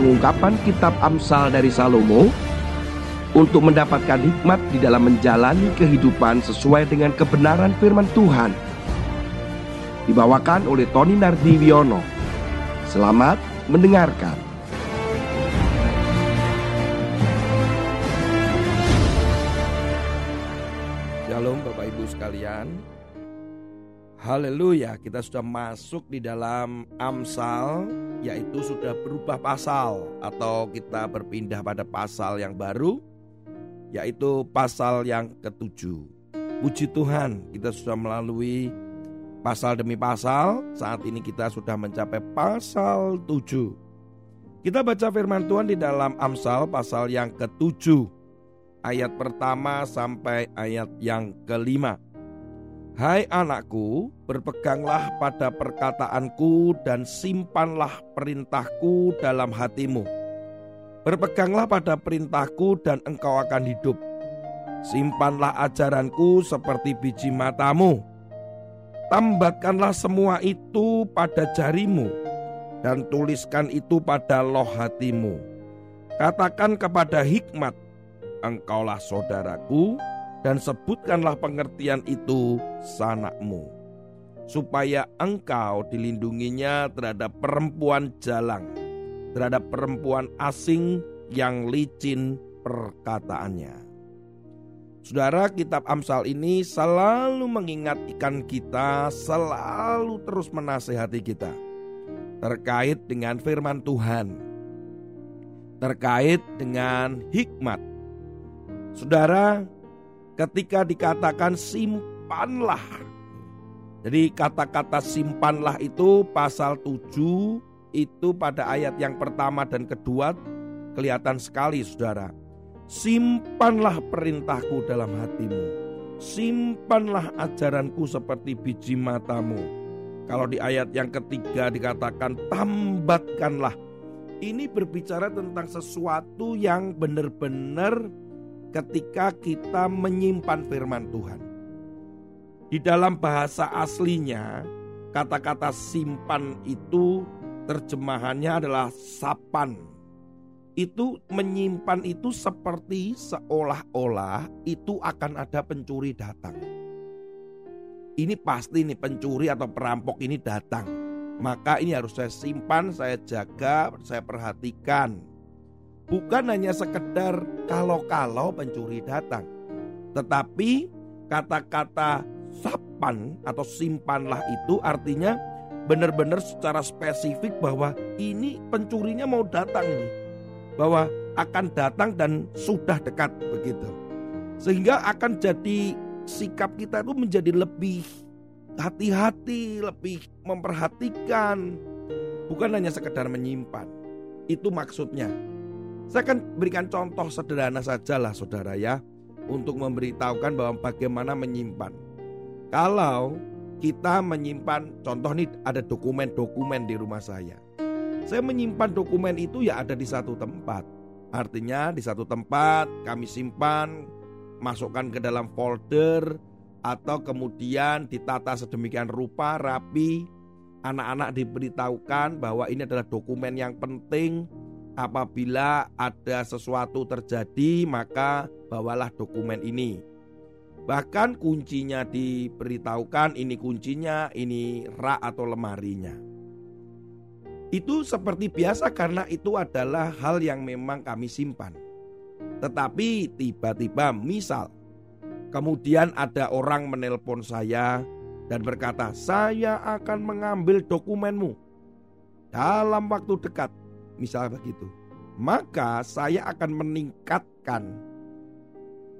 pengungkapan kitab Amsal dari Salomo untuk mendapatkan hikmat di dalam menjalani kehidupan sesuai dengan kebenaran firman Tuhan. Dibawakan oleh Tony Nardiwiono. Selamat mendengarkan. Shalom Bapak Ibu sekalian. Haleluya, kita sudah masuk di dalam Amsal yaitu sudah berubah pasal atau kita berpindah pada pasal yang baru yaitu pasal yang ketujuh. Puji Tuhan, kita sudah melalui pasal demi pasal. Saat ini kita sudah mencapai pasal tujuh. Kita baca firman Tuhan di dalam Amsal pasal yang ketujuh. Ayat pertama sampai ayat yang kelima. Hai anakku, berpeganglah pada perkataanku dan simpanlah perintahku dalam hatimu Berpeganglah pada perintahku dan engkau akan hidup. Simpanlah ajaranku seperti biji matamu. Tambatkanlah semua itu pada jarimu dan tuliskan itu pada loh hatimu. Katakan kepada hikmat, engkaulah saudaraku dan sebutkanlah pengertian itu sanakmu. Supaya engkau dilindunginya terhadap perempuan jalang terhadap perempuan asing yang licin perkataannya. Saudara, kitab Amsal ini selalu mengingatkan kita, selalu terus menasehati kita terkait dengan firman Tuhan, terkait dengan hikmat. Saudara, ketika dikatakan simpanlah, jadi kata-kata simpanlah itu pasal 7 itu pada ayat yang pertama dan kedua kelihatan sekali saudara. Simpanlah perintahku dalam hatimu. Simpanlah ajaranku seperti biji matamu. Kalau di ayat yang ketiga dikatakan tambatkanlah. Ini berbicara tentang sesuatu yang benar-benar ketika kita menyimpan firman Tuhan. Di dalam bahasa aslinya, kata-kata simpan itu terjemahannya adalah sapan. Itu menyimpan itu seperti seolah-olah itu akan ada pencuri datang. Ini pasti nih pencuri atau perampok ini datang. Maka ini harus saya simpan, saya jaga, saya perhatikan. Bukan hanya sekedar kalau-kalau pencuri datang. Tetapi kata-kata sapan atau simpanlah itu artinya benar-benar secara spesifik bahwa ini pencurinya mau datang nih. Bahwa akan datang dan sudah dekat begitu. Sehingga akan jadi sikap kita itu menjadi lebih hati-hati, lebih memperhatikan. Bukan hanya sekedar menyimpan. Itu maksudnya. Saya akan berikan contoh sederhana saja lah saudara ya. Untuk memberitahukan bahwa bagaimana menyimpan. Kalau kita menyimpan contoh nih ada dokumen-dokumen di rumah saya. Saya menyimpan dokumen itu ya ada di satu tempat. Artinya di satu tempat kami simpan, masukkan ke dalam folder atau kemudian ditata sedemikian rupa rapi. Anak-anak diberitahukan bahwa ini adalah dokumen yang penting. Apabila ada sesuatu terjadi, maka bawalah dokumen ini. Bahkan kuncinya diberitahukan ini kuncinya, ini rak atau lemarinya. Itu seperti biasa karena itu adalah hal yang memang kami simpan. Tetapi tiba-tiba misal kemudian ada orang menelpon saya dan berkata, "Saya akan mengambil dokumenmu dalam waktu dekat." Misal begitu. Maka saya akan meningkatkan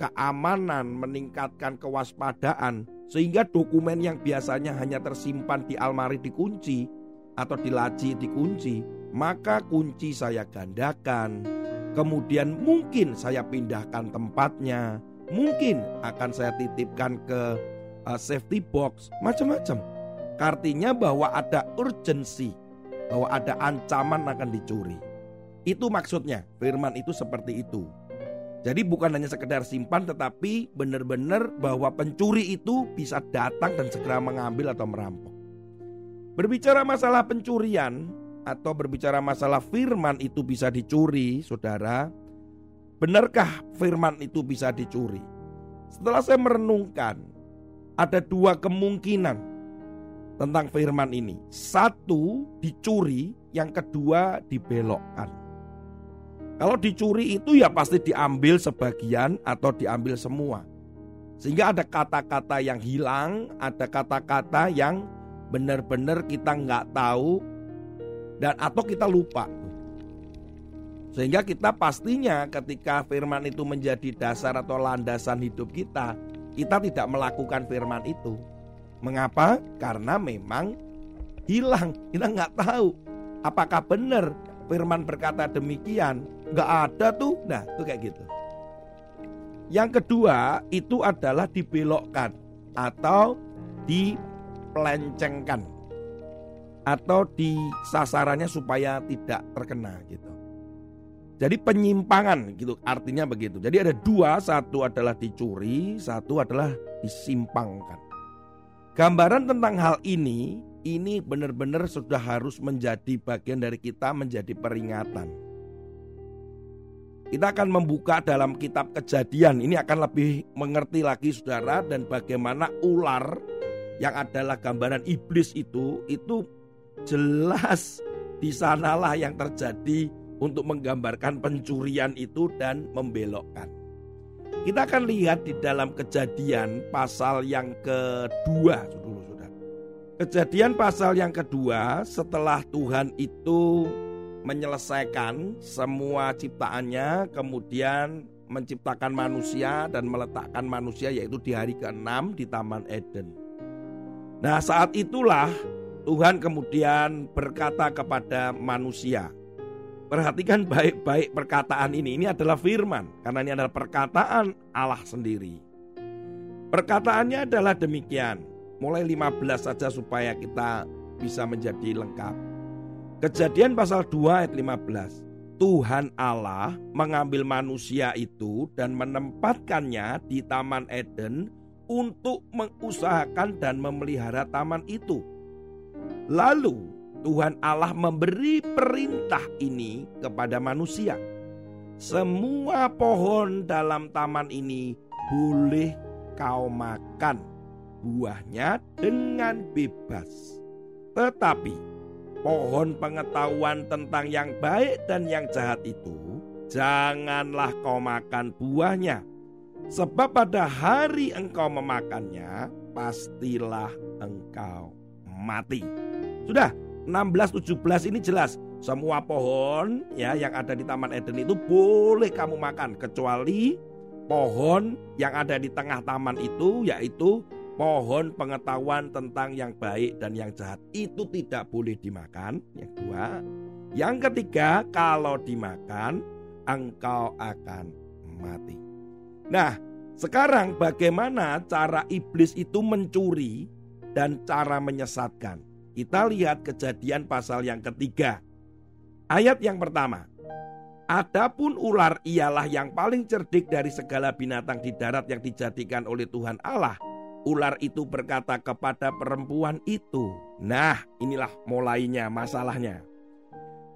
keamanan, meningkatkan kewaspadaan, sehingga dokumen yang biasanya hanya tersimpan di almari dikunci atau di laci dikunci, maka kunci saya gandakan. Kemudian mungkin saya pindahkan tempatnya, mungkin akan saya titipkan ke uh, safety box, macam-macam. Artinya bahwa ada urgensi, bahwa ada ancaman akan dicuri. Itu maksudnya, firman itu seperti itu. Jadi bukan hanya sekedar simpan tetapi benar-benar bahwa pencuri itu bisa datang dan segera mengambil atau merampok. Berbicara masalah pencurian, atau berbicara masalah firman itu bisa dicuri, saudara, benarkah firman itu bisa dicuri? Setelah saya merenungkan, ada dua kemungkinan tentang firman ini. Satu dicuri, yang kedua dibelokkan. Kalau dicuri itu ya pasti diambil sebagian atau diambil semua. Sehingga ada kata-kata yang hilang, ada kata-kata yang benar-benar kita nggak tahu dan atau kita lupa. Sehingga kita pastinya ketika firman itu menjadi dasar atau landasan hidup kita, kita tidak melakukan firman itu. Mengapa? Karena memang hilang, kita nggak tahu apakah benar firman berkata demikian. Nggak ada tuh, nah itu kayak gitu. Yang kedua itu adalah dibelokkan atau dipelencengkan atau di sasarannya supaya tidak terkena gitu. Jadi penyimpangan gitu artinya begitu. Jadi ada dua, satu adalah dicuri, satu adalah disimpangkan. Gambaran tentang hal ini, ini benar-benar sudah harus menjadi bagian dari kita menjadi peringatan. Kita akan membuka dalam kitab kejadian, ini akan lebih mengerti lagi saudara dan bagaimana ular yang adalah gambaran iblis itu, itu jelas di sanalah yang terjadi untuk menggambarkan pencurian itu dan membelokkan. Kita akan lihat di dalam kejadian pasal yang kedua, dulu saudara. Kejadian pasal yang kedua setelah Tuhan itu menyelesaikan semua ciptaannya, kemudian menciptakan manusia dan meletakkan manusia yaitu di hari ke-6 di Taman Eden. Nah saat itulah Tuhan kemudian berkata kepada manusia, Perhatikan baik-baik perkataan ini. Ini adalah firman, karena ini adalah perkataan Allah sendiri. Perkataannya adalah demikian. Mulai 15 saja supaya kita bisa menjadi lengkap. Kejadian pasal 2 ayat 15. Tuhan Allah mengambil manusia itu dan menempatkannya di Taman Eden untuk mengusahakan dan memelihara taman itu. Lalu Tuhan Allah memberi perintah ini kepada manusia. Semua pohon dalam taman ini boleh kau makan buahnya dengan bebas. Tetapi pohon pengetahuan tentang yang baik dan yang jahat itu janganlah kau makan buahnya. Sebab pada hari engkau memakannya, pastilah engkau mati. Sudah, 16 17 ini jelas semua pohon ya yang ada di Taman Eden itu boleh kamu makan kecuali pohon yang ada di tengah taman itu yaitu pohon pengetahuan tentang yang baik dan yang jahat itu tidak boleh dimakan. Yang kedua, yang ketiga kalau dimakan engkau akan mati. Nah, sekarang bagaimana cara iblis itu mencuri dan cara menyesatkan? Kita lihat kejadian pasal yang ketiga. Ayat yang pertama. Adapun ular ialah yang paling cerdik dari segala binatang di darat yang dijadikan oleh Tuhan Allah. Ular itu berkata kepada perempuan itu. Nah inilah mulainya masalahnya.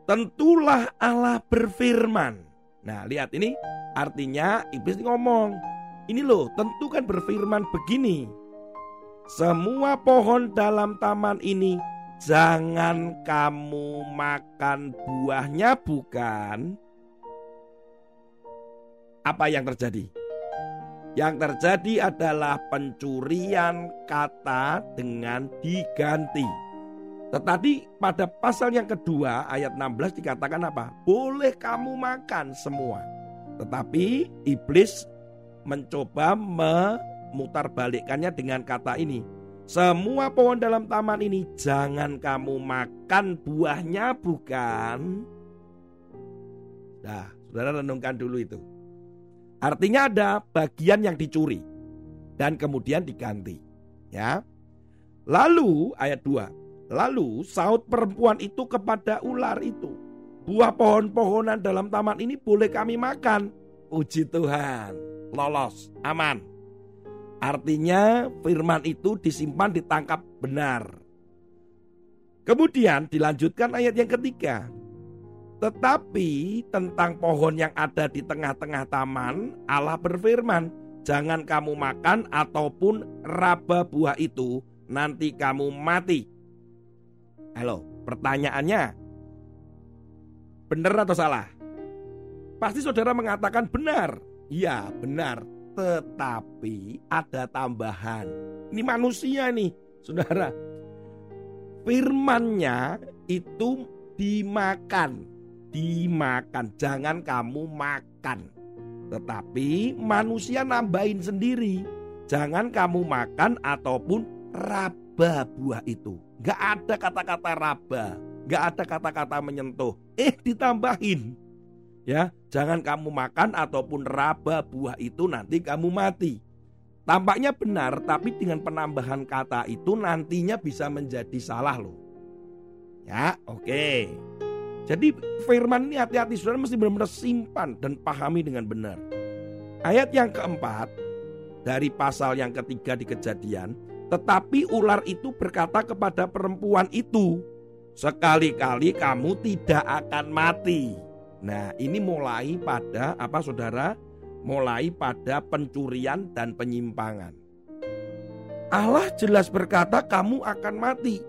Tentulah Allah berfirman. Nah lihat ini artinya iblis ngomong. Ini loh tentu kan berfirman begini. Semua pohon dalam taman ini jangan kamu makan buahnya bukan? Apa yang terjadi? Yang terjadi adalah pencurian kata dengan diganti. Tetapi pada pasal yang kedua ayat 16 dikatakan apa? Boleh kamu makan semua. Tetapi iblis mencoba me mutar balikkannya dengan kata ini. Semua pohon dalam taman ini jangan kamu makan buahnya bukan? Nah, saudara renungkan dulu itu. Artinya ada bagian yang dicuri dan kemudian diganti. Ya. Lalu ayat 2. Lalu saut perempuan itu kepada ular itu. Buah pohon-pohonan dalam taman ini boleh kami makan. Puji Tuhan. Lolos, aman. Artinya firman itu disimpan ditangkap benar. Kemudian dilanjutkan ayat yang ketiga. Tetapi tentang pohon yang ada di tengah-tengah taman, Allah berfirman, "Jangan kamu makan ataupun raba buah itu, nanti kamu mati." Halo, pertanyaannya, benar atau salah? Pasti saudara mengatakan benar. Ya, benar. Tetapi ada tambahan. Ini manusia nih, saudara. Firmannya itu dimakan dimakan, jangan kamu makan. Tetapi manusia nambahin sendiri. Jangan kamu makan ataupun raba buah itu. Gak ada kata-kata raba, gak ada kata-kata menyentuh. Eh ditambahin. Ya, jangan kamu makan ataupun raba buah itu nanti kamu mati. Tampaknya benar, tapi dengan penambahan kata itu nantinya bisa menjadi salah loh. Ya, oke. Okay. Jadi firman ini hati-hati saudara mesti benar-benar simpan dan pahami dengan benar. Ayat yang keempat dari pasal yang ketiga di kejadian. Tetapi ular itu berkata kepada perempuan itu. Sekali-kali kamu tidak akan mati. Nah ini mulai pada apa saudara? Mulai pada pencurian dan penyimpangan. Allah jelas berkata kamu akan mati.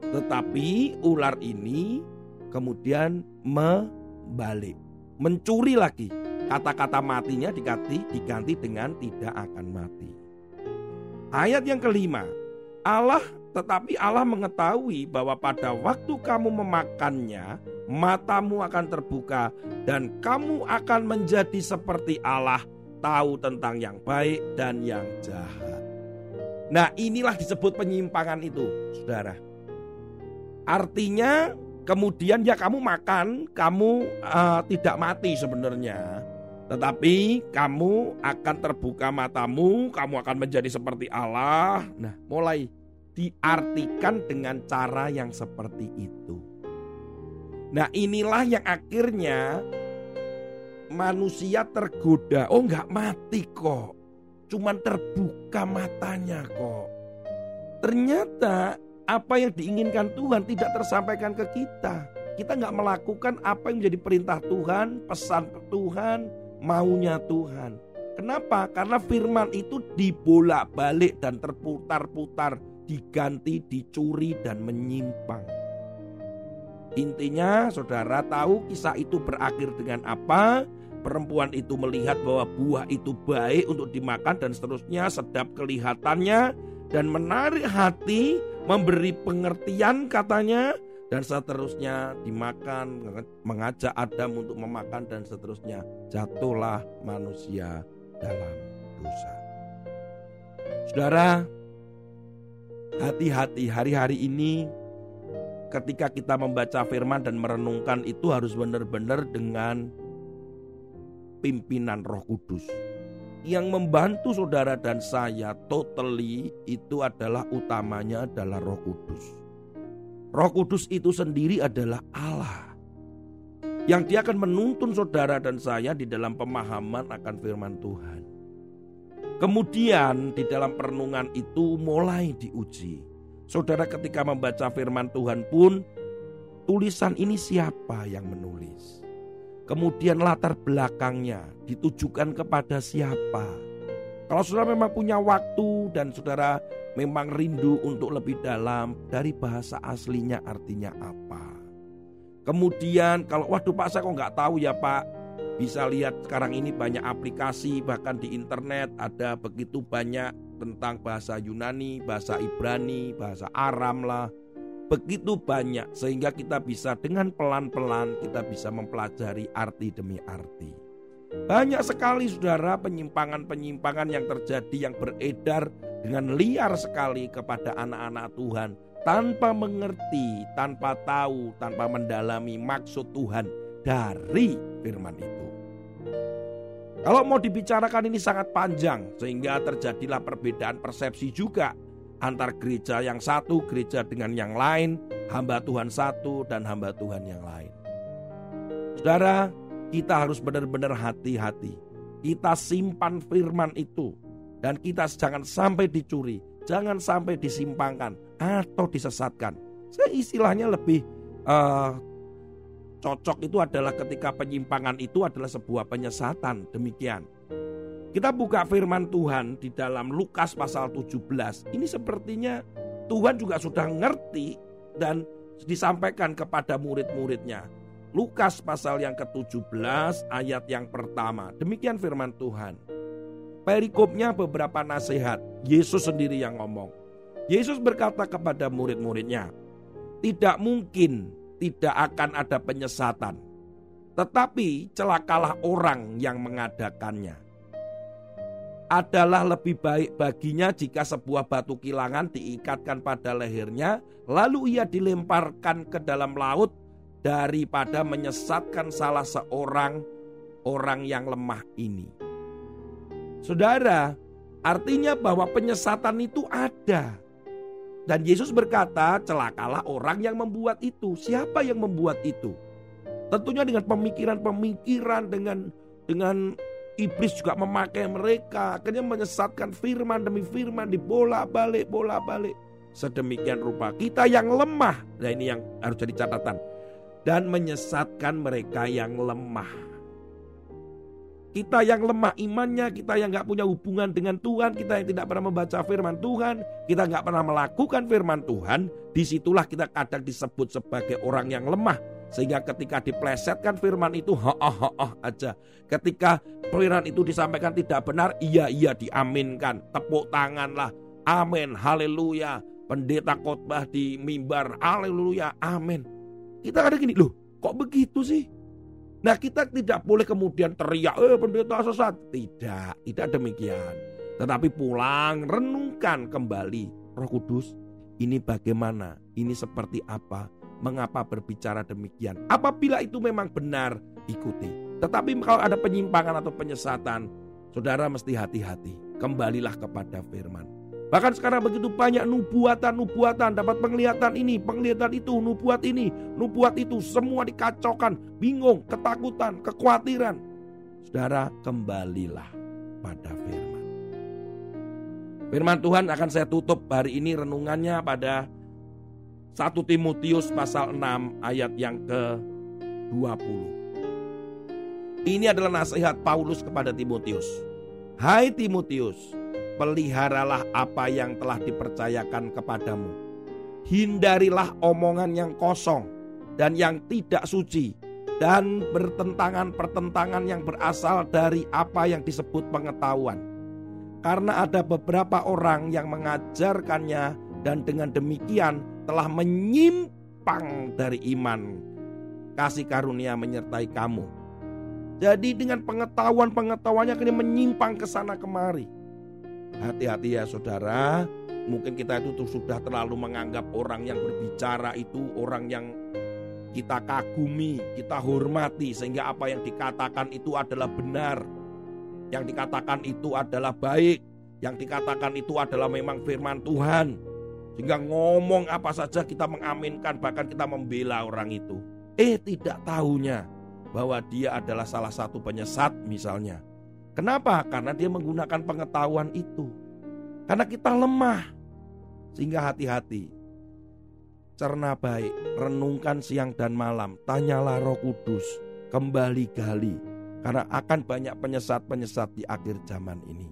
Tetapi ular ini kemudian membalik, mencuri lagi. Kata-kata matinya diganti, diganti dengan tidak akan mati. Ayat yang kelima, Allah tetapi Allah mengetahui bahwa pada waktu kamu memakannya, matamu akan terbuka dan kamu akan menjadi seperti Allah, tahu tentang yang baik dan yang jahat. Nah, inilah disebut penyimpangan itu, Saudara. Artinya Kemudian ya kamu makan, kamu uh, tidak mati sebenarnya. Tetapi kamu akan terbuka matamu, kamu akan menjadi seperti Allah. Nah, mulai diartikan dengan cara yang seperti itu. Nah, inilah yang akhirnya manusia tergoda. Oh, nggak mati kok. Cuman terbuka matanya kok. Ternyata apa yang diinginkan Tuhan tidak tersampaikan ke kita. Kita nggak melakukan apa yang menjadi perintah Tuhan, pesan Tuhan, maunya Tuhan. Kenapa? Karena firman itu dibolak-balik dan terputar-putar, diganti, dicuri dan menyimpang. Intinya saudara tahu kisah itu berakhir dengan apa? Perempuan itu melihat bahwa buah itu baik untuk dimakan dan seterusnya sedap kelihatannya dan menarik hati memberi pengertian katanya dan seterusnya dimakan mengajak Adam untuk memakan dan seterusnya jatuhlah manusia dalam dosa. Saudara, hati-hati hari-hari ini ketika kita membaca firman dan merenungkan itu harus benar-benar dengan pimpinan Roh Kudus yang membantu saudara dan saya totally itu adalah utamanya adalah Roh Kudus. Roh Kudus itu sendiri adalah Allah. Yang dia akan menuntun saudara dan saya di dalam pemahaman akan firman Tuhan. Kemudian di dalam perenungan itu mulai diuji. Saudara ketika membaca firman Tuhan pun tulisan ini siapa yang menulis? Kemudian latar belakangnya ditujukan kepada siapa. Kalau saudara memang punya waktu dan saudara memang rindu untuk lebih dalam dari bahasa aslinya artinya apa. Kemudian kalau waduh Pak saya kok nggak tahu ya Pak. Bisa lihat sekarang ini banyak aplikasi bahkan di internet ada begitu banyak tentang bahasa Yunani, bahasa Ibrani, bahasa Aram lah, begitu banyak sehingga kita bisa dengan pelan-pelan kita bisa mempelajari arti demi arti. Banyak sekali saudara penyimpangan-penyimpangan yang terjadi yang beredar dengan liar sekali kepada anak-anak Tuhan tanpa mengerti, tanpa tahu, tanpa mendalami maksud Tuhan dari firman itu. Kalau mau dibicarakan ini sangat panjang sehingga terjadilah perbedaan persepsi juga antar gereja yang satu, gereja dengan yang lain, hamba Tuhan satu dan hamba Tuhan yang lain. Saudara, kita harus benar-benar hati-hati. Kita simpan firman itu dan kita jangan sampai dicuri, jangan sampai disimpangkan atau disesatkan. Saya istilahnya lebih uh, cocok itu adalah ketika penyimpangan itu adalah sebuah penyesatan. Demikian. Kita buka firman Tuhan di dalam Lukas pasal 17. Ini sepertinya Tuhan juga sudah ngerti dan disampaikan kepada murid-muridnya. Lukas pasal yang ke-17 ayat yang pertama. Demikian firman Tuhan. Perikopnya beberapa nasihat. Yesus sendiri yang ngomong. Yesus berkata kepada murid-muridnya, "Tidak mungkin tidak akan ada penyesatan, tetapi celakalah orang yang mengadakannya." adalah lebih baik baginya jika sebuah batu kilangan diikatkan pada lehernya, lalu ia dilemparkan ke dalam laut daripada menyesatkan salah seorang orang yang lemah ini. Saudara, artinya bahwa penyesatan itu ada. Dan Yesus berkata, celakalah orang yang membuat itu. Siapa yang membuat itu? Tentunya dengan pemikiran-pemikiran, dengan dengan Iblis juga memakai mereka, akhirnya menyesatkan firman demi firman, dibolak-balik, bolak-balik. Sedemikian rupa kita yang lemah, nah ini yang harus jadi catatan. Dan menyesatkan mereka yang lemah. Kita yang lemah imannya, kita yang nggak punya hubungan dengan Tuhan, kita yang tidak pernah membaca firman Tuhan, kita nggak pernah melakukan firman Tuhan, di situlah kita kadang disebut sebagai orang yang lemah sehingga ketika diplesetkan firman itu ha ha ha aja. Ketika firman itu disampaikan tidak benar, iya iya diaminkan. Tepuk tanganlah. Amin. Haleluya. Pendeta khotbah di mimbar. Haleluya. Amin. Kita ada gini loh. Kok begitu sih? Nah kita tidak boleh kemudian teriak, eh pendeta sesat. Tidak, tidak demikian. Tetapi pulang, renungkan kembali. Roh Kudus, ini bagaimana? Ini seperti apa? mengapa berbicara demikian. Apabila itu memang benar, ikuti. Tetapi kalau ada penyimpangan atau penyesatan, saudara mesti hati-hati. Kembalilah kepada firman. Bahkan sekarang begitu banyak nubuatan-nubuatan, dapat penglihatan ini, penglihatan itu, nubuat ini, nubuat itu, semua dikacaukan, bingung, ketakutan, kekhawatiran. Saudara, kembalilah pada firman. Firman Tuhan akan saya tutup hari ini renungannya pada 1 Timotius pasal 6 ayat yang ke-20. Ini adalah nasihat Paulus kepada Timotius. Hai Timotius, peliharalah apa yang telah dipercayakan kepadamu. Hindarilah omongan yang kosong dan yang tidak suci dan bertentangan-pertentangan yang berasal dari apa yang disebut pengetahuan. Karena ada beberapa orang yang mengajarkannya dan dengan demikian telah menyimpang dari iman. Kasih karunia menyertai kamu. Jadi dengan pengetahuan-pengetahuannya kini menyimpang ke sana kemari. Hati-hati ya saudara, mungkin kita itu tuh sudah terlalu menganggap orang yang berbicara itu orang yang kita kagumi, kita hormati sehingga apa yang dikatakan itu adalah benar. Yang dikatakan itu adalah baik, yang dikatakan itu adalah memang firman Tuhan. Sehingga ngomong apa saja kita mengaminkan bahkan kita membela orang itu. Eh tidak tahunya bahwa dia adalah salah satu penyesat misalnya. Kenapa? Karena dia menggunakan pengetahuan itu. Karena kita lemah. Sehingga hati-hati. Cerna baik, renungkan siang dan malam, tanyalah roh kudus, kembali gali. Karena akan banyak penyesat-penyesat di akhir zaman ini.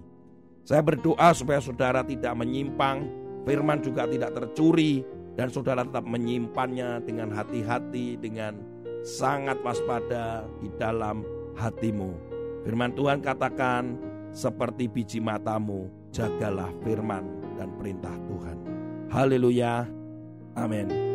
Saya berdoa supaya saudara tidak menyimpang Firman juga tidak tercuri dan saudara tetap menyimpannya dengan hati-hati, dengan sangat waspada di dalam hatimu. Firman Tuhan katakan, seperti biji matamu, jagalah firman dan perintah Tuhan. Haleluya. Amin.